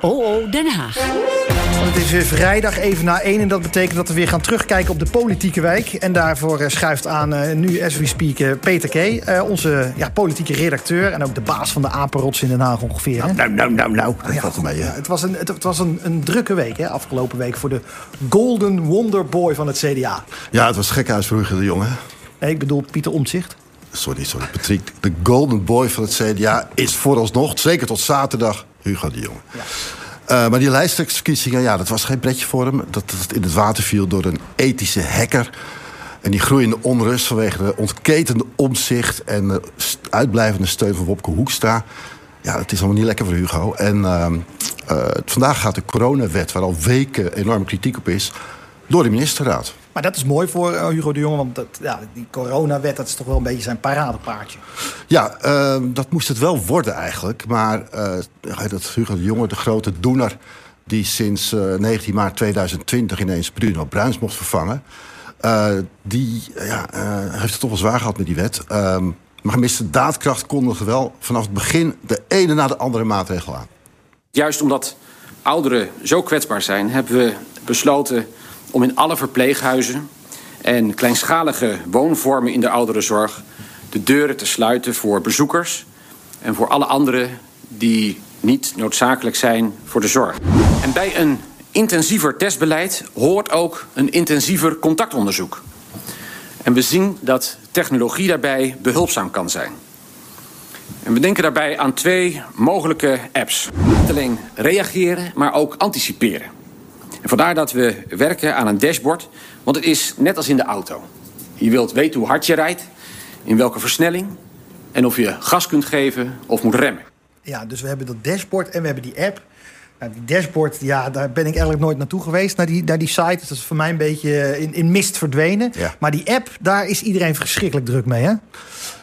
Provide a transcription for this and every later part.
OO Den Haag. Het is weer vrijdag even na één en dat betekent dat we weer gaan terugkijken op de politieke wijk. En daarvoor eh, schuift aan uh, nu, as we speak, uh, Peter K., uh, onze ja, politieke redacteur... en ook de baas van de apenrots in Den Haag ongeveer. Hè? Nou, nou, nou, nou. Ja, valt mee, het was, een, het, het was een, een, drukke week, hè, afgelopen week... voor de Golden Wonder Boy van het CDA. Ja, het was gekhuis voor de jongen. Nee, ik bedoel Pieter Omtzigt. Sorry, sorry, Patrick. De Golden Boy van het CDA is vooralsnog, zeker tot zaterdag, Hugo de Jonge. Ja. Uh, maar die lijsttrekkersverkiezingen, ja, dat was geen pretje voor hem. Dat het in het water viel door een ethische hacker. En die groeiende onrust vanwege de ontketende omzicht... en de uitblijvende steun van Wopke Hoekstra. Ja, het is allemaal niet lekker voor Hugo. En uh, uh, vandaag gaat de coronawet, waar al weken enorme kritiek op is... door de ministerraad. Maar dat is mooi voor uh, Hugo de Jonge, want dat, ja, die coronawet... dat is toch wel een beetje zijn paradepaardje. Ja, uh, dat moest het wel worden eigenlijk. Maar uh, dat Hugo de Jonge, de grote doener... die sinds 19 maart 2020 ineens Bruno Bruins mocht vervangen... die ja, heeft het toch wel zwaar gehad met die wet... Ehm, maar gemiste daadkracht kondigde wel vanaf het begin... de ene na de andere maatregel aan. Juist omdat ouderen zo kwetsbaar zijn... hebben we besloten om in alle verpleeghuizen en kleinschalige woonvormen in de ouderenzorg de deuren te sluiten voor bezoekers en voor alle anderen die niet noodzakelijk zijn voor de zorg. En bij een intensiever testbeleid hoort ook een intensiever contactonderzoek. En we zien dat technologie daarbij behulpzaam kan zijn. En we denken daarbij aan twee mogelijke apps. Niet alleen reageren, maar ook anticiperen. En vandaar dat we werken aan een dashboard, want het is net als in de auto. Je wilt weten hoe hard je rijdt, in welke versnelling... en of je gas kunt geven of moet remmen. Ja, dus we hebben dat dashboard en we hebben die app. Nou, die dashboard, ja, daar ben ik eigenlijk nooit naartoe geweest, naar die, naar die site. Dus dat is voor mij een beetje in, in mist verdwenen. Ja. Maar die app, daar is iedereen verschrikkelijk druk mee, hè?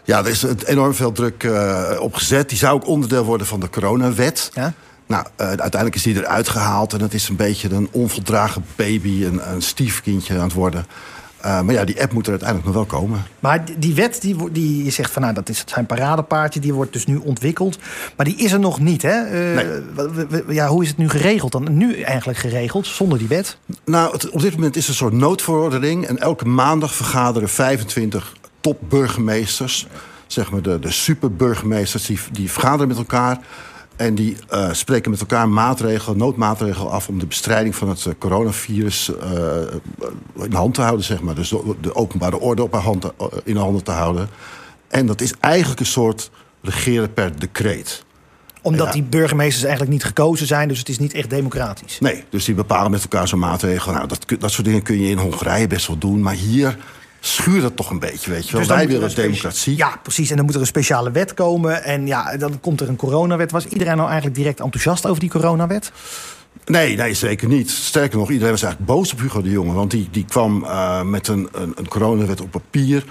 Ja, er is enorm veel druk uh, op gezet. Die zou ook onderdeel worden van de coronawet. Ja? Nou, uh, uiteindelijk is die eruit gehaald en het is een beetje een onvoldragen baby, een, een stiefkindje aan het worden. Uh, maar ja, die app moet er uiteindelijk nog wel komen. Maar die wet, die, die je zegt van nou, dat is zijn paradepaardje, die wordt dus nu ontwikkeld. Maar die is er nog niet, hè? Uh, nee. Ja, hoe is het nu geregeld dan? Nu eigenlijk geregeld, zonder die wet? Nou, het, op dit moment is er een soort noodverordening. En elke maandag vergaderen 25 topburgemeesters, zeg maar de, de superburgemeesters, die, die vergaderen met elkaar. En die uh, spreken met elkaar maatregelen, noodmaatregelen af... om de bestrijding van het uh, coronavirus uh, in de hand te houden, zeg maar. Dus de, de openbare orde op haar hand, in de handen te houden. En dat is eigenlijk een soort regeren per decreet. Omdat ja. die burgemeesters eigenlijk niet gekozen zijn... dus het is niet echt democratisch. Nee, dus die bepalen met elkaar zo'n maatregel. Nou, dat, dat soort dingen kun je in Hongarije best wel doen. Maar hier schuurt dat toch een beetje, weet je wel. Dus Wij willen democratie. Ja, precies. En dan moet er een speciale wet komen. En ja, dan komt er een coronawet. Was iedereen nou eigenlijk direct enthousiast over die coronawet? Nee, nee, zeker niet. Sterker nog, iedereen was eigenlijk boos op Hugo de Jonge. Want die, die kwam uh, met een, een, een coronawet op papier.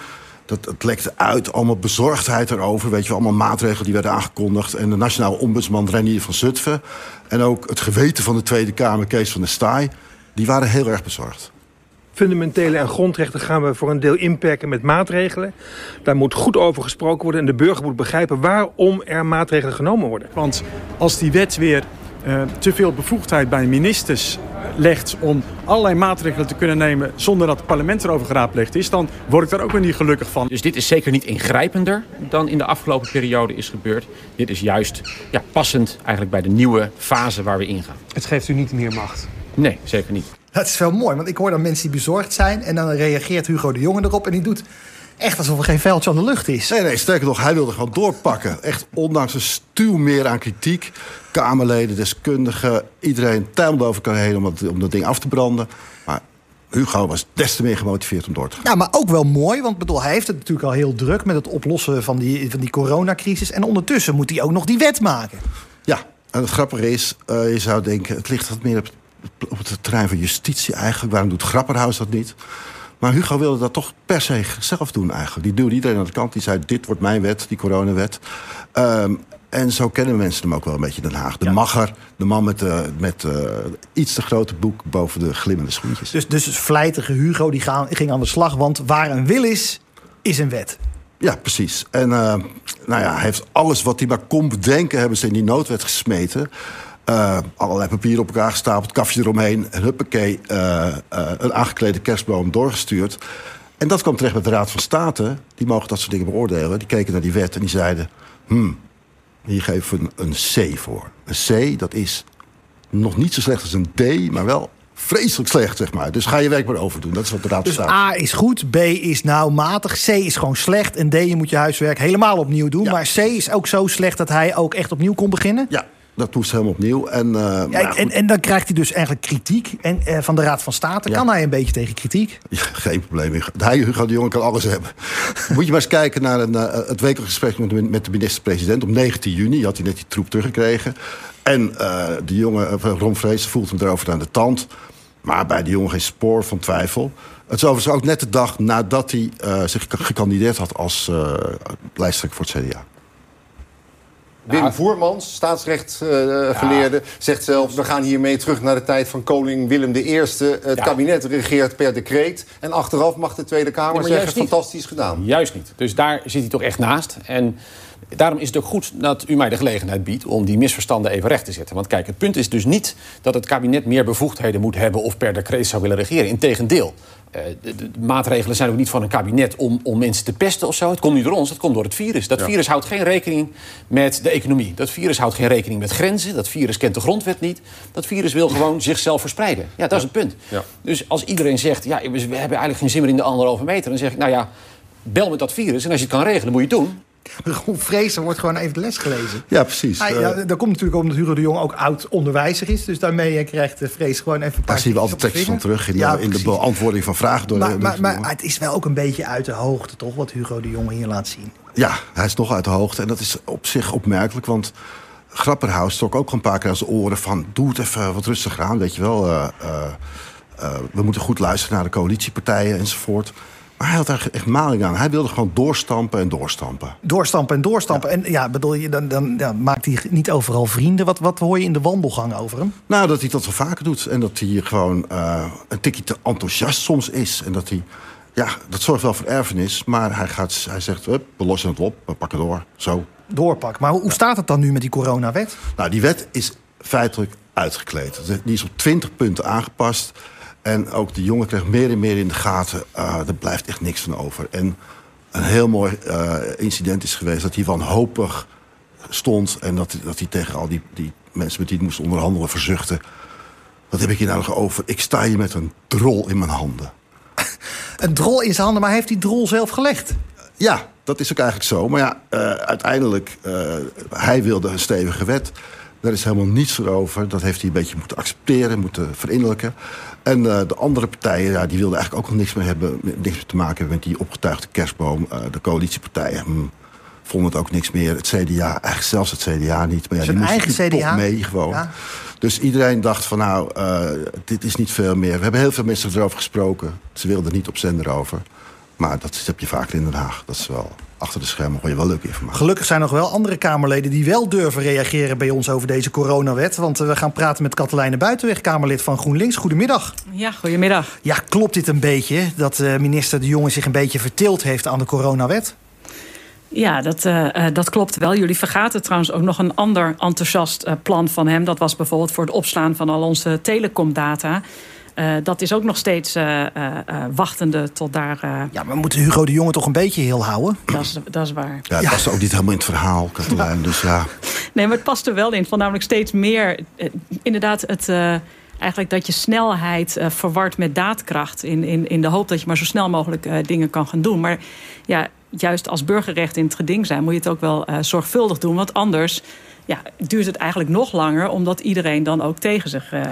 Dat, het lekte uit, allemaal bezorgdheid erover. Weet je, allemaal maatregelen die werden aangekondigd. En de nationale ombudsman Renier van Zutphen... en ook het geweten van de Tweede Kamer, Kees van der Staaij... die waren heel erg bezorgd fundamentele en grondrechten gaan we voor een deel inperken met maatregelen. Daar moet goed over gesproken worden en de burger moet begrijpen waarom er maatregelen genomen worden. Want als die wet weer uh, te veel bevoegdheid bij ministers legt om allerlei maatregelen te kunnen nemen zonder dat het parlement erover geraadpleegd is, dan word ik daar ook weer niet gelukkig van. Dus dit is zeker niet ingrijpender dan in de afgelopen periode is gebeurd. Dit is juist ja, passend eigenlijk bij de nieuwe fase waar we ingaan. Het geeft u niet meer macht? Nee, zeker niet. Dat is wel mooi, want ik hoor dan mensen die bezorgd zijn... en dan reageert Hugo de Jonge erop en die doet echt alsof er geen veldje aan de lucht is. Nee, nee, sterker nog, hij wilde gewoon doorpakken. Echt ondanks een stuw meer aan kritiek. Kamerleden, deskundigen, iedereen tuimelde over elkaar heen... Om dat, om dat ding af te branden. Maar Hugo was des te meer gemotiveerd om door te gaan. Ja, maar ook wel mooi, want bedoel, hij heeft het natuurlijk al heel druk... met het oplossen van die, van die coronacrisis. En ondertussen moet hij ook nog die wet maken. Ja, en het grappige is, uh, je zou denken... het ligt wat meer op op het terrein van justitie eigenlijk. Waarom doet Grapperhaus dat niet? Maar Hugo wilde dat toch per se zelf doen eigenlijk. Die duwde iedereen aan de kant. Die zei, dit wordt mijn wet, die coronawet. Um, en zo kennen mensen hem ook wel een beetje Den Haag. De ja. magger, de man met, uh, met uh, iets te grote boek boven de glimmende schoentjes. Dus, dus vlijtige Hugo die gaan, ging aan de slag. Want waar een wil is, is een wet. Ja, precies. En uh, nou ja, hij heeft alles wat hij maar kon bedenken... hebben ze in die noodwet gesmeten. Uh, allerlei papieren op elkaar gestapeld, kafje eromheen. En huppakee, uh, uh, een aangeklede kerstboom doorgestuurd. En dat kwam terecht met de Raad van State. Die mogen dat soort dingen beoordelen. Die keken naar die wet en die zeiden... Hmm, hier geven we een, een C voor. Een C, dat is nog niet zo slecht als een D, maar wel vreselijk slecht, zeg maar. Dus ga je werk maar overdoen. Dat is wat de raad Dus staat. A is goed, B is nou matig, C is gewoon slecht... en D, je moet je huiswerk helemaal opnieuw doen. Ja. Maar C is ook zo slecht dat hij ook echt opnieuw kon beginnen. Ja, dat moest helemaal opnieuw. En, uh, Ja, en, en dan krijgt hij dus eigenlijk kritiek en, eh, van de Raad van State. Ja. Kan hij een beetje tegen kritiek? ja, geen probleem. Hij, Hugo de Jonge, kan alles hebben. Moet je maar eens kijken naar een, uh, het wekelijks gesprek met de, met de minister-president... op 19 juni, had hij net die troep teruggekregen. En de jongen, Ron Vrees, voelt hem erover aan de tand... Maar bij die jongen geen spoor van twijfel. Het is overigens ook net de dag nadat hij zich gekandideerd had als lijsttrekker voor het CDA. Wim ja. Voermans, staatsrechtgeleerde, uh, ja. zegt zelfs... we gaan hiermee terug naar de tijd van koning Willem I. Het ja. kabinet regeert per decreet. En achteraf mag de Tweede Kamer zeggen, fantastisch gedaan. Juist niet. Dus daar zit hij toch echt naast. En daarom is het ook goed dat u mij de gelegenheid biedt... om die misverstanden even recht te zetten. Want kijk, het punt is dus niet dat het kabinet meer bevoegdheden moet hebben... of per decreet zou willen regeren. Integendeel. Uh, de, de, de, maatregelen zijn ook niet van een kabinet om, om mensen te pesten of zo. Het komt niet door ons, het komt door het virus. Dat ja. virus houdt geen rekening met de economie. Dat virus houdt geen rekening met grenzen. Dat virus kent de grondwet niet. Dat virus wil gewoon zichzelf verspreiden. Ja, dat ja. is het punt. Ja. Dus als iedereen zegt, ja, we hebben eigenlijk geen zin meer in de anderhalve meter... dan zeg ik, nou ja, bel met dat virus en als je het kan regelen, moet je het doen. Ron Vrees, er wordt gewoon even de les gelezen. Ja, precies. Hij, ja, dat komt natuurlijk omdat Hugo de Jong ook oud onderwijzer is. Dus daarmee krijgt de Vrees gewoon even een paar Daar zien we altijd teksten van terug in, ja, de, in de beantwoording van vragen. Door maar, de, maar, maar, het is wel ook een beetje uit de hoogte, toch? Wat Hugo de Jong hier laat zien. Ja, hij is nog uit de hoogte. En dat is op zich opmerkelijk, want... Grapperhaus trok ook een paar keer aan zijn oren van... doe het even wat rustiger aan, weet je wel. Uh, uh, uh, we moeten goed luisteren naar de coalitiepartijen enzovoort. Maar hij had daar echt maling aan. Hij wilde gewoon doorstampen en doorstampen. Doortampen en doorstampen. Ja. En ja, bedoel je, dan, dan ja, maakt hij niet overal vrienden. Wat, wat hoor je in de wandelgang over hem? Nou, dat hij dat wel vaker doet. En dat hij gewoon uh, een tikje te enthousiast soms is. En dat hij, ja, dat zorgt wel voor erfenis. Maar hij, gaat, hij zegt, we lossen het op, we pakken door, zo. Doorpak. Maar hoe, hoe staat het dan nu met die coronawet? Nou, die wet is feitelijk uitgekleed. Die is op 20 punten aangepast. En ook de jongen krijgt meer en meer in de gaten. Uh, er blijft echt niks van over. En een heel mooi uh, incident is geweest dat hij wanhopig stond. En dat, dat hij tegen al die, die mensen met die hij moest onderhandelen verzuchtte. Wat heb ik hier nou nog over? Ik sta hier met een drol in mijn handen. een drol in zijn handen, maar heeft die drol zelf gelegd? Ja, dat is ook eigenlijk zo. Maar ja, uh, uiteindelijk, hij wilde een stevige wet. Daar is helemaal niets over. Dat heeft hij een beetje moeten accepteren, moeten verinnerlijken. En uh, de andere partijen, ja, die wilden eigenlijk ook nog niks meer hebben, niks meer te maken hebben met die opgetuigde kerstboom. Uh, de coalitiepartijen hm, vonden het ook niks meer. Het CDA, eigenlijk zelfs het CDA niet. Maar ja, die moesten CDA? toch mee gewoon. Ja. Dus iedereen dacht van nou, uh, dit is niet veel meer. We hebben heel veel mensen erover gesproken. Ze wilden niet op zender over. Maar dat heb je vaker in Den Haag. Dat is wel achter de schermen hoor je wel leuke informatie. Gelukkig zijn er nog wel andere Kamerleden die wel durven reageren bij ons over deze coronawet. Want we gaan praten met Katelijne Buitenweg, Kamerlid van GroenLinks. Goedemiddag. Ja, goedemiddag. Ja, klopt dit een beetje dat uh, minister De Jonge zich een beetje verteeld heeft aan de coronawet? Ja, dat, uh, dat klopt wel. Jullie vergaten trouwens ook nog een ander enthousiast uh, plan van hem. Dat was bijvoorbeeld voor het opslaan van al onze telecomdata. Uh, dat is ook nog steeds uh, uh, wachtende tot daar. Ja, maar we moeten Hugo de Jonge toch een beetje heel houden? Dat is, dat is waar. Ja, het ja. past ook niet helemaal in het verhaal, Katelijn. Dus ja. Nee, maar het past er wel in. Van namelijk steeds meer. inderdaad, het. Eigenlijk dat je snelheid verward met daadkracht. In, in, in de hoop dat je maar zo snel mogelijk dingen kan gaan doen. Maar ja, juist als burgerrecht in het geding zijn, moet je het ook wel zorgvuldig doen. Want anders ja, duurt het eigenlijk nog langer... omdat iedereen dan ook tegen, zich, uh,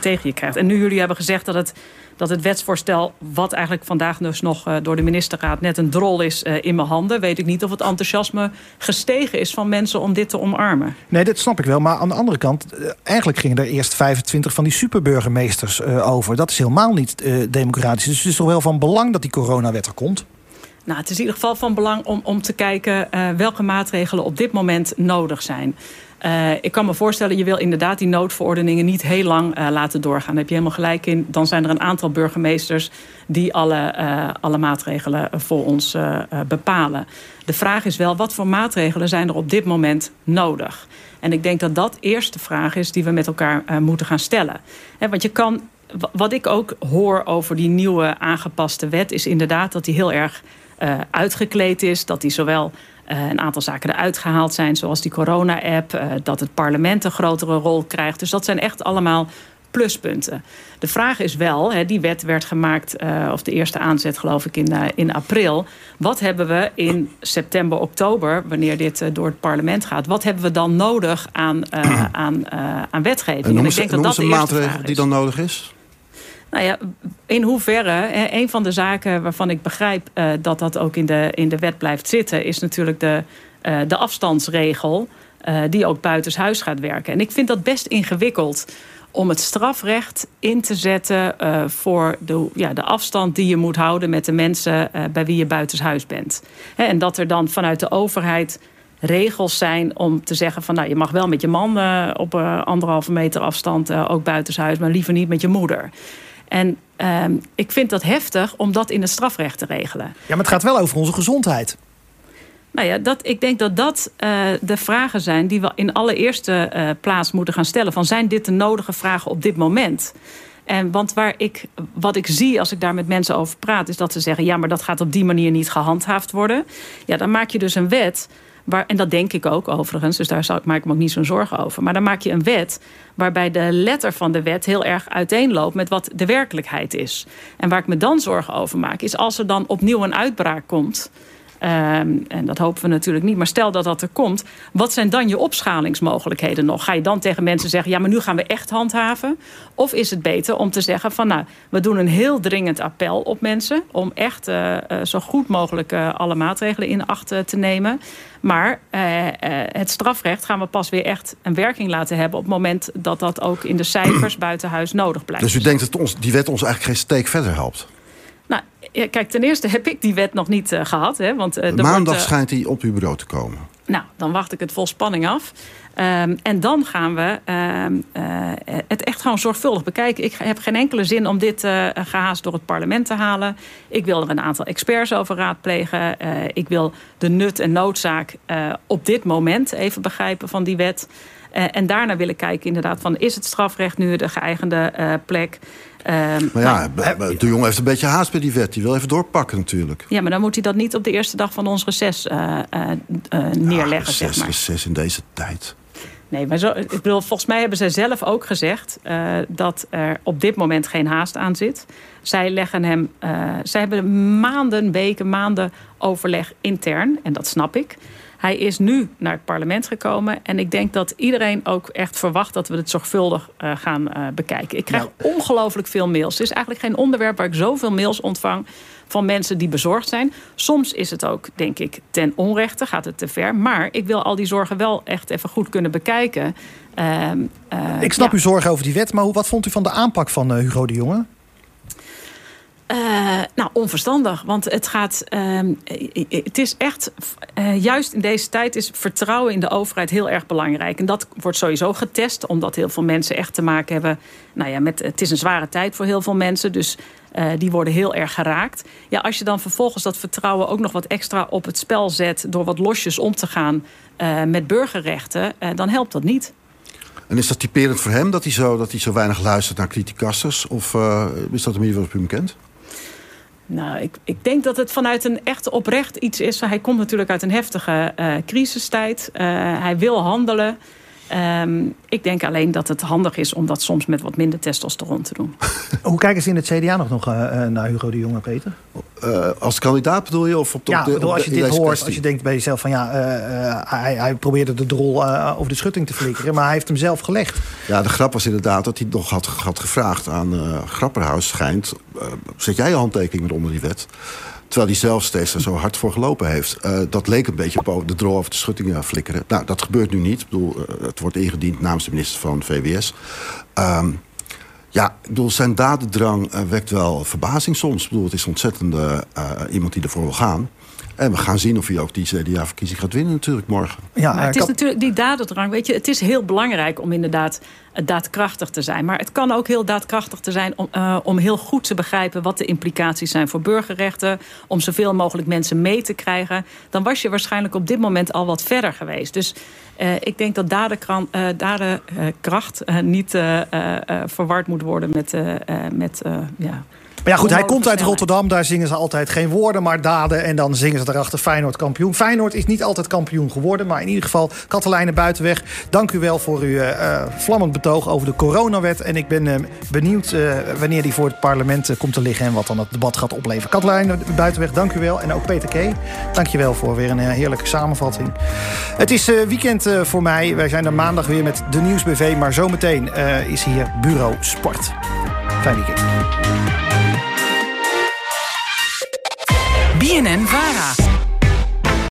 tegen je krijgt. En nu jullie hebben gezegd dat het, dat het wetsvoorstel... wat eigenlijk vandaag dus nog door de ministerraad net een drol is in mijn handen... weet ik niet of het enthousiasme gestegen is van mensen om dit te omarmen. Nee, dat snap ik wel. Maar aan de andere kant, eigenlijk gingen er eerst 25 van die superburgemeesters over. Dat is helemaal niet democratisch. Dus het is toch wel van belang dat die coronawet er komt? Nou, het is in ieder geval van belang om, om te kijken uh, welke maatregelen op dit moment nodig zijn. ik kan me voorstellen, je wil inderdaad die noodverordeningen niet heel lang laten doorgaan. Daar heb je helemaal gelijk in. Dan zijn er een aantal burgemeesters die alle, alle maatregelen voor ons bepalen. De vraag is wel, wat voor maatregelen zijn er op dit moment nodig? En ik denk dat dat eerst de vraag is die we met elkaar moeten gaan stellen. want je kan wat ik ook hoor over die nieuwe aangepaste wet... is inderdaad dat die heel erg uh, uitgekleed is. Dat die zowel uh, een aantal zaken eruit gehaald zijn... zoals die corona-app, uh, dat het parlement een grotere rol krijgt. Dus dat zijn echt allemaal pluspunten. De vraag is wel, hè, die wet werd gemaakt... of de eerste aanzet geloof ik in, in april. Wat hebben we in september, oktober... wanneer dit door het parlement gaat... wat hebben we dan nodig aan, aan, aan wetgeving? En, en ik denk dat dat de maatregel die dan nodig is? Nou ja, in hoeverre, een van de zaken waarvan ik begrijp uh, dat dat ook in de, in de wet blijft zitten, is natuurlijk de, uh, de afstandsregel uh, die ook buitenshuis gaat werken. En ik vind dat best ingewikkeld om het strafrecht in te zetten voor de, ja, de afstand die je moet houden met de mensen bij wie je buitenshuis bent. en dat er dan vanuit de overheid regels zijn om te zeggen van nou je mag wel met je man op anderhalve meter afstand ook buitenshuis, maar liever niet met je moeder. En um, ik vind dat heftig om dat in het strafrecht te regelen. Ja, maar het gaat wel over onze gezondheid. Nou ja, dat, ik denk dat dat uh, de vragen zijn die we in allereerste uh, plaats moeten gaan stellen. Van zijn dit de nodige vragen op dit moment? En want waar ik, wat ik zie als ik daar met mensen over praat... is dat ze zeggen, ja, maar dat gaat op die manier niet gehandhaafd worden. Ja, dan maak je dus een wet Waar, en dat denk ik ook overigens, dus daar maak ik me ook niet zo'n zorgen over. Maar dan maak je een wet waarbij de letter van de wet heel erg uiteenloopt met wat de werkelijkheid is. En waar ik me dan zorgen over maak, is als er dan opnieuw een uitbraak komt. Um, en dat hopen we natuurlijk niet. Maar stel dat dat er komt. Wat zijn dan je opschalingsmogelijkheden nog? Ga je dan tegen mensen zeggen... ja, maar nu gaan we echt handhaven? Of is het beter om te zeggen van... nou, we doen een heel dringend appel op mensen... om echt uh, zo goed mogelijk uh, alle maatregelen in acht te nemen. Maar het strafrecht gaan we pas weer echt een werking laten hebben... op het moment dat dat ook in de cijfers buiten huis nodig blijft. Dus u denkt dat ons, die wet ons eigenlijk geen steek verder helpt? Nou, kijk, ten eerste heb ik die wet nog niet uh, gehad. Hè, want, uh, Maandag wordt, uh, schijnt hij op uw bureau te komen. Nou, dan wacht ik het vol spanning af. Um, en dan gaan we um, het echt gewoon zorgvuldig bekijken. Ik heb geen enkele zin om dit gehaast door het parlement te halen. Ik wil er een aantal experts over raadplegen. ik wil de nut en noodzaak op dit moment even begrijpen van die wet. en daarna willen kijken inderdaad van... is het strafrecht nu de geëigende plek... Um, maar ja, de jongen heeft een beetje haast bij die wet. Die wil even doorpakken natuurlijk. Ja, maar dan moet hij dat niet op de eerste dag van ons reces uh, uh, uh, neerleggen. Ja, reces, zeg maar. reces in deze tijd. Nee, maar zo, ik bedoel, volgens mij hebben zij zelf ook gezegd dat er op dit moment geen haast aan zit. Zij leggen hem, zij hebben maanden, weken, maanden overleg intern. En dat snap ik. Hij is nu naar het parlement gekomen. En ik denk dat iedereen ook echt verwacht dat we het zorgvuldig uh, gaan uh, bekijken. Ik krijg nou. ongelooflijk veel mails. Het is eigenlijk geen onderwerp waar ik zoveel mails ontvang van mensen die bezorgd zijn. Soms is het ook, denk ik, ten onrechte, gaat het te ver. Maar ik wil al die zorgen wel echt even goed kunnen bekijken. Uh, ik snap ja. uw zorgen over die wet, maar wat vond u van de aanpak van Hugo de Jonge? Uh, nou, onverstandig. Want het gaat. Uh, het is echt. Uh, juist in deze tijd is vertrouwen in de overheid heel erg belangrijk. En dat wordt sowieso getest, omdat heel veel mensen echt te maken hebben. Nou ja, met, het is een zware tijd voor heel veel mensen. Dus uh, die worden heel erg geraakt. Ja, als je dan vervolgens dat vertrouwen ook nog wat extra op het spel zet. door wat losjes om te gaan met burgerrechten, dan helpt dat niet. En is dat typerend voor hem dat hij zo, dat hij zo weinig luistert naar criticasters? Of is dat een manier waarop u hem kent? Nou, ik, ik denk dat het vanuit een echt oprecht iets is. Hij komt natuurlijk uit een heftige uh, crisistijd. Uh, hij wil handelen. Um, ik denk alleen dat het handig is om dat soms met wat minder testosteron te doen. Hoe kijken ze in het CDA nog, nog uh, naar Hugo de Jonge, Peter? Uh, als kandidaat bedoel je? Of op de, ja, op de, bedoel, als je dit hoort, kwestie. als je denkt bij jezelf van ja, uh, hij, hij, probeerde de drol over de schutting te flikkeren, maar hij heeft hem zelf gelegd. Ja, de grap was inderdaad dat hij nog had, had gevraagd aan Grapperhaus, schijnt, zet jij je handtekening onder die wet? Terwijl hij zelf steeds er zo hard voor gelopen heeft. Uh, dat leek een beetje op de drol over de schuttingen flikkeren. Nou, dat gebeurt nu niet. Ik bedoel, uh, het wordt ingediend namens de minister van VWS. Um, ja, ik bedoel, zijn dadendrang uh, wekt wel verbazing soms. Ik bedoel, het is ontzettend iemand die ervoor wil gaan. En we gaan zien of hij ook die CDA-verkiezing gaat winnen natuurlijk morgen. Ja, maar het is natuurlijk die dadendrang. Weet je, het is heel belangrijk om inderdaad daadkrachtig te zijn. Maar het kan ook heel daadkrachtig te zijn om, uh, om heel goed te begrijpen... wat de implicaties zijn voor burgerrechten. Om zoveel mogelijk mensen mee te krijgen. Dan was je waarschijnlijk op dit moment al wat verder geweest. Dus uh, ik denk dat dadenkracht uh, niet verward moet worden met... met ja, maar ja, goed, hij komt uit Rotterdam. Daar zingen ze altijd geen woorden, maar daden. En dan zingen ze erachter Feyenoord kampioen. Feyenoord is niet altijd kampioen geworden. Maar in ieder geval, Katelijne Buitenweg. Dank u wel voor uw uh, vlammend betoog over de coronawet. En ik ben uh, benieuwd uh, wanneer die voor het parlement komt te liggen. En wat dan het debat gaat opleveren. Katelijne Buitenweg, dank u wel. En ook Peter K. Dank je wel voor weer een heerlijke samenvatting. Het is weekend voor mij. Wij zijn er maandag weer met de Nieuwsbv. Maar zometeen is hier Bureau Sport. Fijn weekend. BNN Vara.